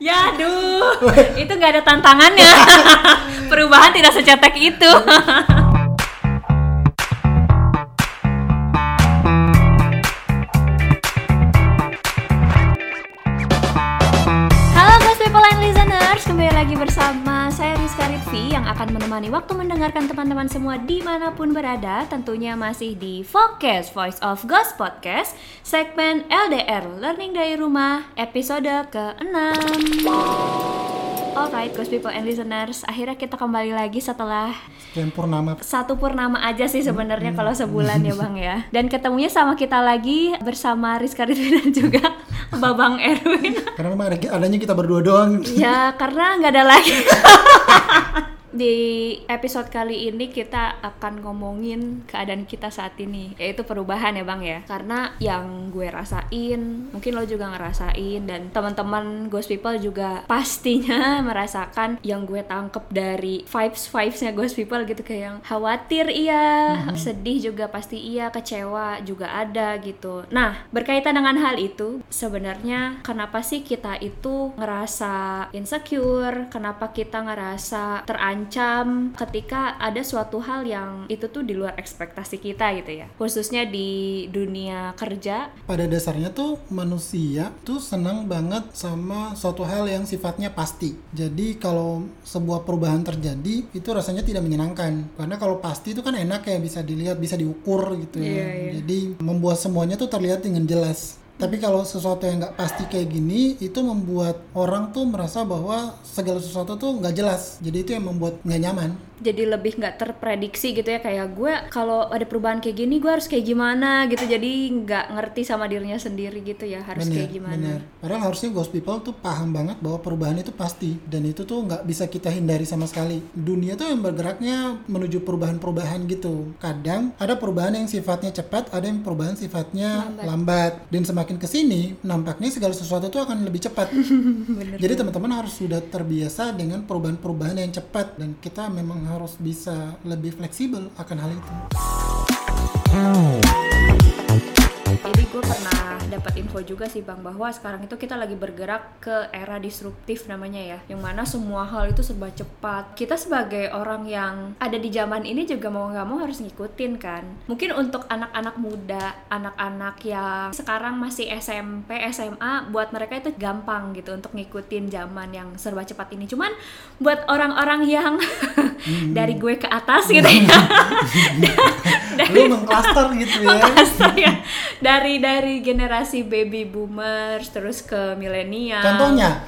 Ya, aduh, itu nggak ada tantangannya. Perubahan tidak secetek itu. Halo guys people and listeners, kembali lagi bersama Ritvi yang akan menemani waktu mendengarkan teman-teman semua di mana pun berada. Tentunya masih di Focus Voice of Ghost Podcast Segmen LDR, Learning dari Rumah, episode ke-6 Alright, Ghost People and Listeners, akhirnya kita kembali lagi setelah Sekian purnama satu purnama aja sih sebenarnya kalau sebulan ya bang ya. Dan ketemunya sama kita lagi bersama Rizka Ridwi dan juga Babang Erwin. Karena memang ada- adanya kita berdua doang ya karena nggak ada lagi. Di episode kali ini kita akan ngomongin keadaan kita saat ini. Yaitu perubahan ya bang ya? Karena yang gue rasain Mungkin lo juga ngerasain Dan teman-teman Ghost People juga pastinya merasakan Yang gue tangkep dari vibes-vibesnya Ghost People gitu Kayak yang khawatir iya. Sedih juga pasti iya. Kecewa juga ada gitu. Nah berkaitan dengan hal itu Sebenarnya kenapa sih kita itu ngerasa insecure? Kenapa kita ngerasa terancam ketika ada suatu hal yang itu tuh di luar ekspektasi kita gitu ya. Khususnya di dunia kerja. Pada dasarnya tuh manusia tuh senang banget sama suatu hal yang sifatnya pasti. Jadi kalau sebuah perubahan terjadi itu rasanya tidak menyenangkan. Karena kalau pasti itu kan enak ya bisa dilihat, bisa diukur gitu ya. Iya, iya. Jadi membuat semuanya tuh terlihat dengan jelas tapi kalau sesuatu yang nggak pasti kayak gini itu membuat orang tuh merasa bahwa segala sesuatu tuh nggak jelas jadi itu yang membuat nggak nyaman jadi lebih nggak terprediksi gitu ya kayak gue kalau ada perubahan kayak gini gue harus kayak gimana gitu jadi nggak ngerti sama dirinya sendiri gitu ya harus Bener, kayak gimana bener. Padahal harusnya ghost people tuh paham banget bahwa perubahan itu pasti dan itu tuh nggak bisa kita hindari sama sekali. Dunia tuh yang bergeraknya menuju perubahan-perubahan gitu. Kadang ada perubahan yang sifatnya cepat, ada yang perubahan sifatnya lambat. Dan semakin ke sini, nampaknya segala sesuatu tuh akan lebih cepat. Jadi teman-teman harus sudah terbiasa dengan perubahan-perubahan yang cepat dan kita memang harus bisa lebih fleksibel akan hal itu. Jadi gue pernah dapat info juga sih bang bahwa sekarang itu kita lagi bergerak ke era disruptif namanya ya, yang mana semua hal itu serba cepat. Kita sebagai orang yang ada di zaman ini juga mau nggak mau harus ngikutin kan. Mungkin untuk anak-anak muda, anak-anak yang sekarang masih SMP, SMA, buat mereka itu gampang gitu untuk ngikutin zaman yang serba cepat ini. Cuman buat orang-orang yang dari gue ke atas gitu ya, Lu mengklaster gitu ya. Makassar ya dari dari generasi baby boomers terus ke milenial. Contohnya,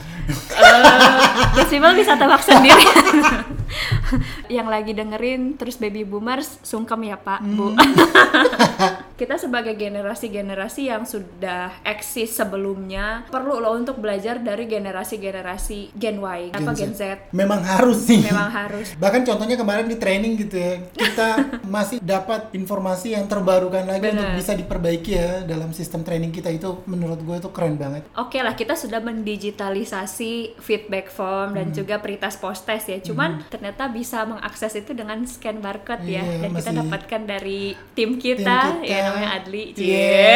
uh, Simel bisa tebak sendiri yang lagi dengerin terus baby boomers sungkem ya pak bu kita sebagai generasi-generasi yang sudah eksis sebelumnya perlu loh untuk belajar dari generasi-generasi Gen Y apa Gen Z memang harus sih. memang harus Bahkan contohnya kemarin di training gitu ya, kita masih dapat informasi yang terbarukan lagi Benar. untuk bisa diperbaiki ya dalam sistem training kita itu menurut gue itu keren banget. Oke lah, kita sudah mendigitalisasi feedback form Hmm. dan juga pre-test post-test ya. Cuman ternyata bisa mengakses itu dengan scan barcode ya. Iya, Dan kita dapatkan dari tim Tim kita, kita. ya namanya Adli. Iya. Cie.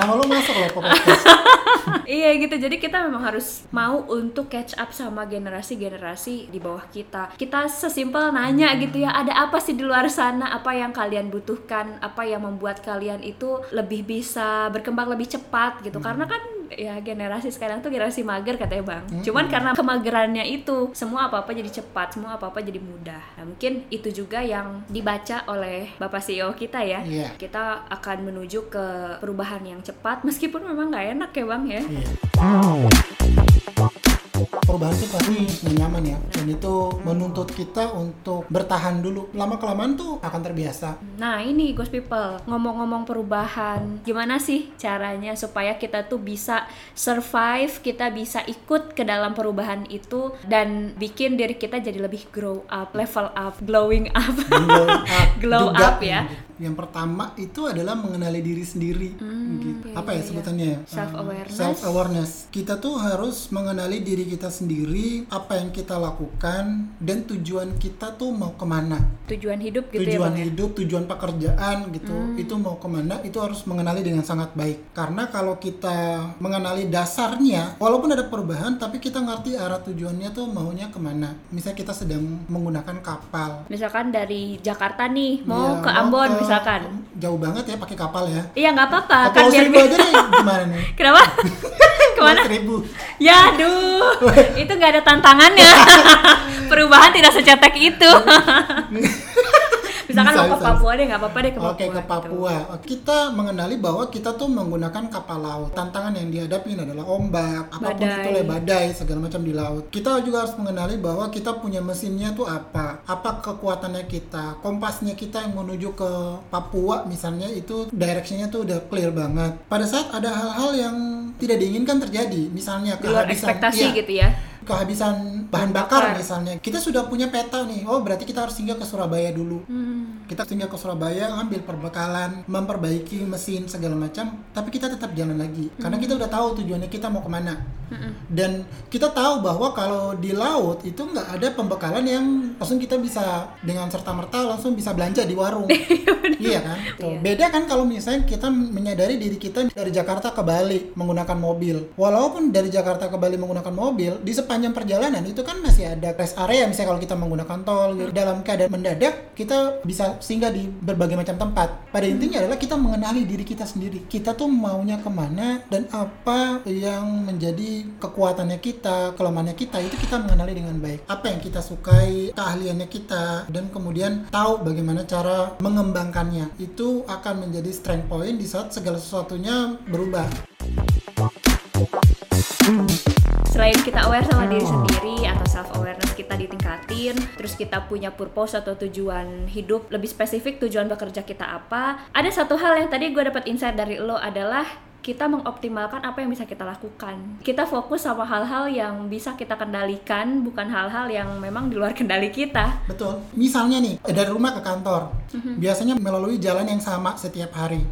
Nama lo masuk loh podcast. iya gitu. Jadi kita memang harus mau untuk catch up sama generasi-generasi di bawah kita. Kita sesimpel nanya gitu ya, ada apa sih di luar sana? Apa yang kalian butuhkan? Apa yang membuat kalian itu lebih bisa berkembang lebih cepat gitu? Karena kan ya generasi sekarang tuh generasi mager katanya bang. Cuman karena kemagerannya itu semua apa-apa jadi cepat, semua apa-apa jadi mudah. Nah, mungkin itu juga yang dibaca oleh bapak CEO kita ya. Iya. Kita akan menuju ke perubahan yang cepat meskipun memang nggak enak ya bang ya. Iya. Perubahan itu pasti nyaman ya, dan itu menuntut kita untuk bertahan dulu. Lama kelamaan tuh akan terbiasa. Nah ini Ghost People ngomong-ngomong perubahan gimana sih caranya supaya kita tuh bisa survive kita bisa ikut ke dalam perubahan itu dan bikin diri kita jadi lebih grow up level up glowing up Glow up glow up ya Yang pertama itu adalah mengenali diri sendiri. gitu. iya, Apa ya iya, sebutannya? Self-awareness. Self awareness. Kita tuh harus mengenali diri kita sendiri, apa yang kita lakukan, dan tujuan kita tuh mau ke mana. Tujuan hidup gitu ya tujuan ya? hidup, tujuan pekerjaan gitu, itu mau ke mana, itu harus mengenali dengan sangat baik. Karena kalau kita mengenali dasarnya, walaupun ada perubahan, tapi kita ngerti arah tujuannya tuh maunya ke mana. Misalnya kita sedang menggunakan kapal, Misalkan dari Jakarta nih mau Iya, ke Ambon ke- misalkan. jauh banget ya pakai kapal ya. Iya nggak apa-apa kan biar Seribu aja nih gimana nih? Kenapa? Ke mana? Seribu. Ya aduh, itu nggak ada tantangannya. Perubahan tidak secetek itu. Misalkan Bisa, mau ke Papua deh, nggak apa-apa deh ke Papua. Oke ke gitu. Papua. Kita mengenali bahwa kita tuh menggunakan kapal laut. Tantangan yang dihadapi adalah ombak, apa pun Badai. itu lah badai segala macam di laut. Kita juga harus mengenali bahwa kita punya mesinnya tuh apa, apa kekuatannya kita, kompasnya kita yang menuju ke Papua misalnya itu directionnya tuh udah clear banget. Pada saat ada hal-hal yang tidak diinginkan terjadi, misalnya Di luar kehabisan, ekspektasi iya, gitu ya. Kehabisan bahan bakar misalnya. Kita sudah punya peta nih. Oh, berarti kita harus singgah ke Surabaya dulu. Hmm. Kita singgah ke Surabaya, ambil perbekalan, memperbaiki mesin segala macam, tapi kita tetap jalan lagi. Karena kita udah tahu tujuannya kita mau ke mana. Dan kita tahu bahwa kalau di laut itu nggak ada pembekalan yang langsung kita bisa dengan serta merta langsung bisa belanja di warung. iya kan? Tuh. Iya. Beda kan kalau misalnya kita menyadari diri kita dari Jakarta ke Bali menggunakan mobil. Walaupun dari Jakarta ke Bali menggunakan mobil, di sepanjang perjalanan itu kan masih ada rest area misalnya kalau kita menggunakan tol gitu. dalam keadaan mendadak kita bisa singgah di berbagai macam tempat. Pada intinya adalah kita mengenali diri kita sendiri. Kita tuh maunya ke mana dan apa yang menjadi kekuatannya kita, kelemahannya kita itu kita mengenali dengan baik. Apa yang kita sukai, keahliannya kita dan kemudian tahu bagaimana cara mengembangkannya. Itu akan menjadi strength point di saat segala sesuatunya berubah. Selain kita aware sama diri sendiri atau self awareness kita ditingkatin, terus kita punya purpose atau tujuan hidup lebih spesifik tujuan bekerja kita apa. Ada satu hal yang tadi gue dapat insight dari lo adalah kita mengoptimalkan apa yang bisa kita lakukan. Kita fokus sama hal-hal yang bisa kita kendalikan, bukan hal-hal yang memang di luar kendali kita. Betul. Misalnya nih, eh, dari rumah ke kantor, biasanya melalui jalan yang sama setiap hari.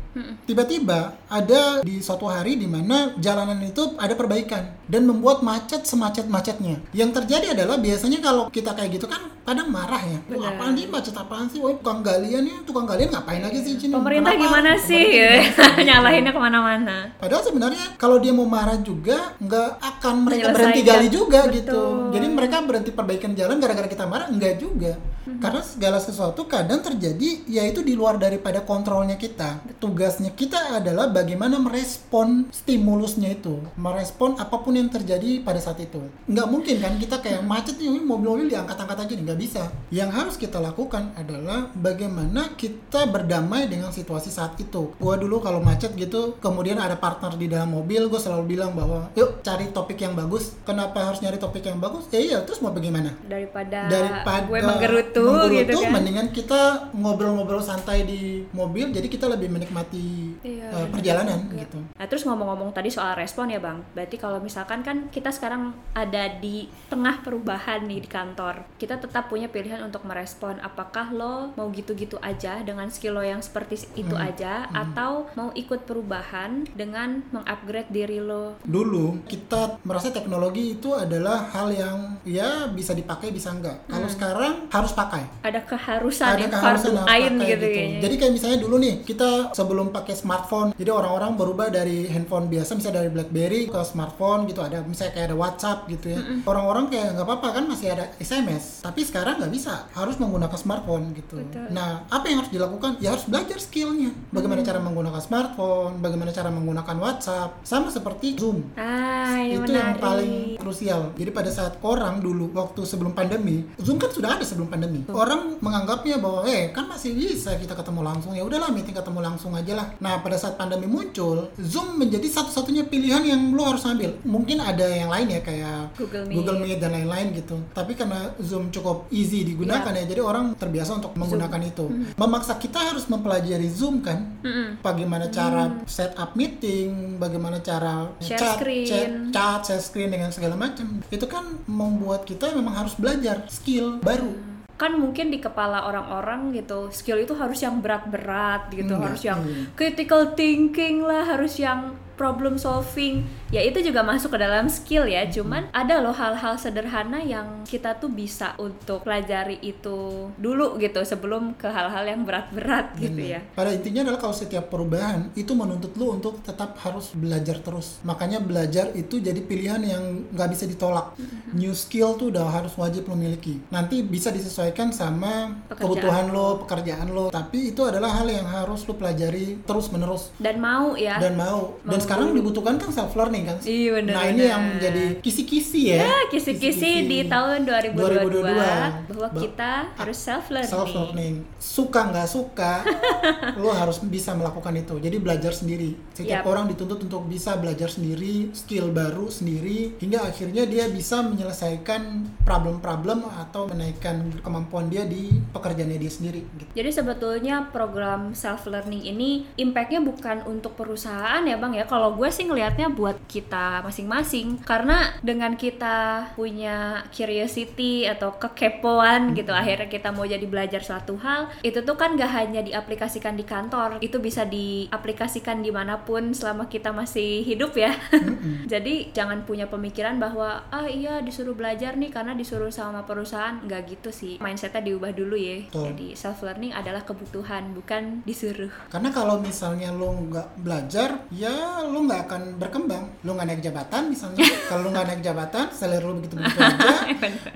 Tiba-tiba ada di suatu hari di mana jalanan itu ada perbaikan dan membuat macet semacet-macetnya. Yang terjadi adalah biasanya kalau kita kayak gitu kan kadang marah ya. Wah, apaan sih macet apaan sih? Wah, tukang galian ya, tukang galian ngapain lagi sih sini? Pemerintah Kenapa? gimana sih? Pemerintah gimana sih? Nyalahinnya ke mana-mana. Padahal sebenarnya kalau dia mau marah juga nggak akan mereka berhenti gali juga Betul. gitu. Jadi mereka berhenti perbaikan jalan gara-gara kita marah enggak juga. Hmm. Karena segala sesuatu kadang terjadi yaitu di luar daripada kontrolnya kita. Tugasnya kita adalah bagaimana merespon stimulusnya itu, merespon apa pun yang terjadi pada saat itu. Nggak mungkin kan kita kayak macet nih mobil-mobil diangkat-angkat aja nih nggak bisa. Yang harus kita lakukan adalah bagaimana kita berdamai dengan situasi saat itu. Gua dulu kalau macet gitu, kemudian ada partner di dalam mobil, gue selalu bilang bahwa yuk cari topik yang bagus. Kenapa harus nyari topik yang bagus? Ya iya, terus mau bagaimana? Daripada, Daripada gue menggerutu, menggerutu, gitu kan. mendingan kita ngobrol-ngobrol santai di mobil, jadi kita lebih menikmati Iya, benar perjalanan juga. gitu. Nah terus ngomong-ngomong tadi soal respon ya bang, berarti kalau misalkan kan kita sekarang ada di tengah perubahan nih di kantor, kita tetap punya pilihan untuk merespon apakah lo mau gitu-gitu aja dengan skill lo yang seperti itu Hmm, aja, atau mau ikut perubahan dengan mengupgrade diri lo. Dulu kita merasa teknologi itu adalah hal yang ya bisa dipakai bisa enggak. Kalau sekarang harus pakai. Ada keharusan ada yang keharusan fardu ain pakai gitu, kayaknya. Jadi kayak misalnya dulu nih kita sebelum pakai smartphone, jadi orang-orang berubah dari handphone biasa misalnya dari BlackBerry ke smartphone gitu ada misalnya kayak ada WhatsApp gitu ya. Orang-orang kayak nggak apa-apa kan masih ada SMS, tapi sekarang nggak bisa harus menggunakan smartphone gitu. Betul. Nah apa yang harus dilakukan? Ya harus belajar skillnya. Bagaimana cara menggunakan smartphone, bagaimana cara menggunakan WhatsApp, sama seperti Zoom ah, itu yang paling krusial. Jadi pada saat orang dulu waktu sebelum pandemi, Zoom kan sudah ada sebelum pandemi. Orang menganggapnya bahwa eh kan masih bisa kita ketemu langsung. Ya udahlah meeting ketemu langsung aja lah. Nah, pada saat pandemi muncul, Zoom menjadi satu-satunya pilihan yang lo harus ambil. Mungkin ada yang lain ya kayak Google Meet. Google Meet dan lain-lain gitu. Tapi karena Zoom cukup easy digunakan Iya. ya, jadi orang terbiasa untuk menggunakan itu. Memaksa kita harus mempelajari Zoom kan Mm-mm. bagaimana cara setup meeting, bagaimana cara Share chat, screen. chat, chat, share screen dengan segala macam. Itu kan membuat kita memang harus belajar skill baru. Kan mungkin di kepala orang-orang gitu skill itu harus yang berat-berat gitu Enggak. harus yang Hmm. critical thinking lah harus yang problem solving ya itu juga masuk ke dalam skill ya cuman ada loh hal-hal sederhana yang kita tuh bisa untuk pelajari itu dulu gitu sebelum ke hal-hal yang berat-berat gitu ya Pada intinya adalah kalau setiap perubahan itu menuntut lu untuk tetap harus belajar terus. Makanya belajar itu jadi pilihan yang nggak bisa ditolak. Mm-hmm. New skill tuh udah harus wajib lo miliki. Nanti bisa disesuaikan sama Pekerjaan kebutuhan lo, pekerjaan lo. Tapi itu adalah hal yang harus lo pelajari terus menerus dan mau ya dan mau. Dan Mau sekarang dibutuhkan kan self learning kan. Iya, benar, Nah ini yang jadi kisi-kisi ya. Ya, kisi-kisi di tahun 2022, 2022. bahwa Ba- kita harus self learning. self learning suka nggak suka lo harus bisa melakukan itu jadi belajar sendiri setiap Yap. orang dituntut untuk bisa belajar sendiri skill baru sendiri hingga akhirnya dia bisa menyelesaikan problem-problem atau menaikkan kemampuan dia di pekerjaannya dia sendiri gitu. Jadi sebetulnya program self learning ini impactnya bukan untuk perusahaan ya bang ya. Kalau gue sih ngelihatnya buat kita masing-masing. Karena dengan kita punya curiosity atau kekepoan gitu, akhirnya kita mau jadi belajar suatu hal, itu tuh kan gak hanya diaplikasikan di kantor, itu bisa diaplikasikan di mana pun selama kita masih hidup ya. jadi jangan punya pemikiran bahwa ah iya disuruh belajar nih karena disuruh sama perusahaan, nggak gitu sih. Mindsetnya diubah dulu ya. Betul. Jadi self learning adalah kebutuhan bukan disuruh. karena kalau misalnya lo nggak belajar ya lo nggak akan berkembang lo nggak naik jabatan misalnya kalau lo nggak naik jabatan salary lo begitu begitu aja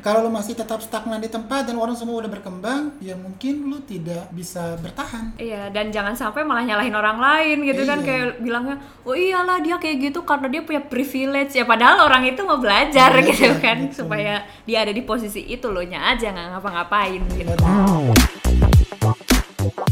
kalau lo masih tetap stagnan di tempat dan orang semua udah berkembang ya mungkin lo tidak bisa bertahan Iya, dan jangan sampai malah nyalahin orang lain gitu kan Iya. kayak bilangnya, "Oh iyalah dia kayak gitu karena dia punya privilege." Ya padahal orang itu mau belajar Belajar, gitu kan gitu. supaya dia ada di posisi itu loh nya aja nggak ngapa-ngapain gitu.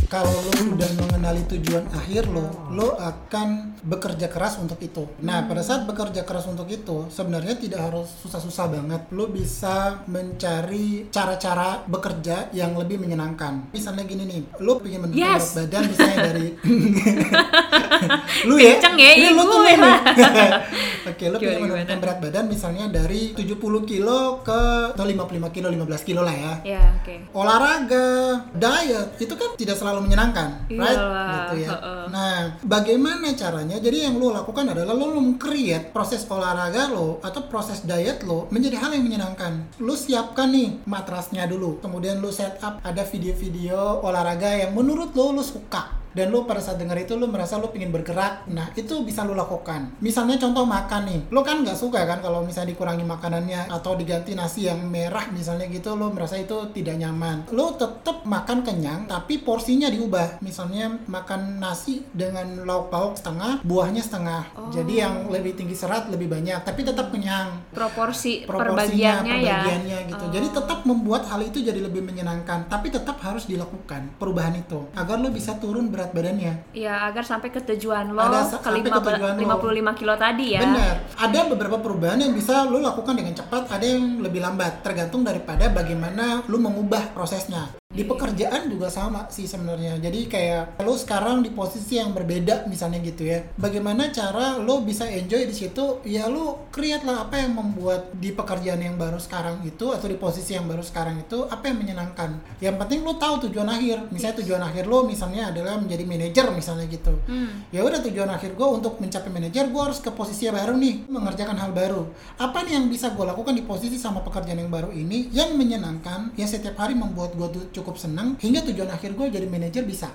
Kalau lo sudah mengenali tujuan akhir lo, lo akan bekerja keras untuk itu. Nah, pada saat bekerja keras untuk itu, sebenarnya tidak harus susah-susah banget. Lo bisa mencari cara-cara bekerja yang lebih menyenangkan. Misalnya gini nih, lo pengen menurunkan Yes. berat badan misalnya dari lu ya, Kenceng ya, Ini iya lu tuh nih. Oke, lo pengen menurunkan berat badan misalnya dari 70 kilo ke atau 55 kilo, 15 kilo lah ya Ya, oke. olahraga, diet itu kan tidak selalu menyenangkan, right? Iyalah, Gitu ya. heeh. Nah, bagaimana caranya? Jadi yang lo lakukan adalah lo create proses olahraga lo atau proses diet lo menjadi hal yang menyenangkan. Lo siapkan nih matrasnya dulu, kemudian lo set up ada video-video olahraga yang menurut lo lo suka dan lo pada saat dengar itu lo merasa lo pengen bergerak nah itu bisa lo lakukan misalnya contoh makan nih lo kan nggak suka kan kalau misalnya dikurangi makanannya atau diganti nasi yang merah misalnya gitu lo merasa itu tidak nyaman lo tetap makan kenyang tapi porsinya diubah misalnya makan nasi dengan lauk pauk setengah buahnya setengah Oh. jadi yang lebih tinggi serat lebih banyak tapi tetap kenyang Proporsi proporsinya perbagiannya ya. perbagiannya gitu. Oh. Jadi tetap membuat hal itu jadi lebih menyenangkan, tapi tetap harus dilakukan perubahan itu agar lo bisa turun berat badannya. Ya, agar sampai ke tujuan lo Ada ke sampai ke tujuan lo. 55 kilo tadi ya. Benar. Ada beberapa perubahan yang bisa lo lakukan dengan cepat, ada yang lebih lambat, tergantung daripada bagaimana lo mengubah prosesnya. Di pekerjaan juga sama sih sebenarnya. Jadi kayak lo sekarang di posisi yang berbeda misalnya gitu ya. Bagaimana cara lo bisa enjoy di situ? Ya lo create lah apa yang membuat di pekerjaan yang baru sekarang itu atau di posisi yang baru sekarang itu apa yang menyenangkan. Yang penting lo tahu tujuan akhir. Misalnya tujuan akhir lo misalnya adalah menjadi manajer misalnya gitu Hmm. ya udah tujuan akhir gue untuk mencapai manajer gue harus ke posisi yang baru nih mengerjakan hal baru apa nih yang bisa gue lakukan di posisi sama pekerjaan yang baru ini yang menyenangkan yang setiap hari membuat gue tuh cukup senang hingga tujuan akhir gue jadi manajer bisa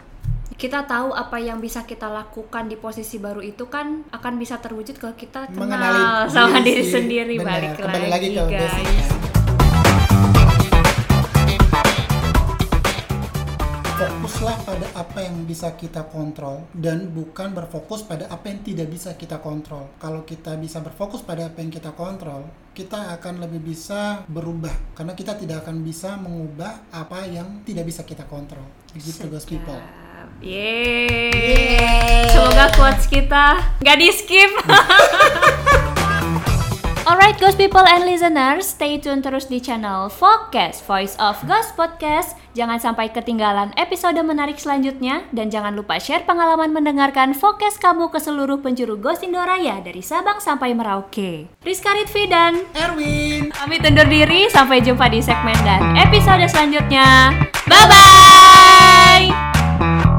Kita tahu apa yang bisa kita lakukan di posisi baru itu kan akan bisa terwujud kalau kita kenal mengenali sama diri sendiri balik kembali lagi ke guys. basic kan. Fokuslah pada apa yang bisa kita kontrol dan bukan berfokus pada apa yang tidak bisa kita kontrol. Kalau kita bisa berfokus pada apa yang kita kontrol, kita akan lebih bisa berubah karena kita tidak akan bisa mengubah apa yang tidak bisa kita kontrol. Begitu guys people. Sedap. Yeay. Alright, Ghost People and listeners, stay tune terus di channel Focus Voice of Ghost Podcast. Jangan sampai ketinggalan episode menarik selanjutnya dan jangan lupa share pengalaman mendengarkan Focus kamu ke seluruh penjuru Ghost Indoraya dari Sabang sampai Merauke. Rizka Ritvi dan Erwin. kami undur diri, sampai jumpa di segmen dan episode selanjutnya. Bye bye.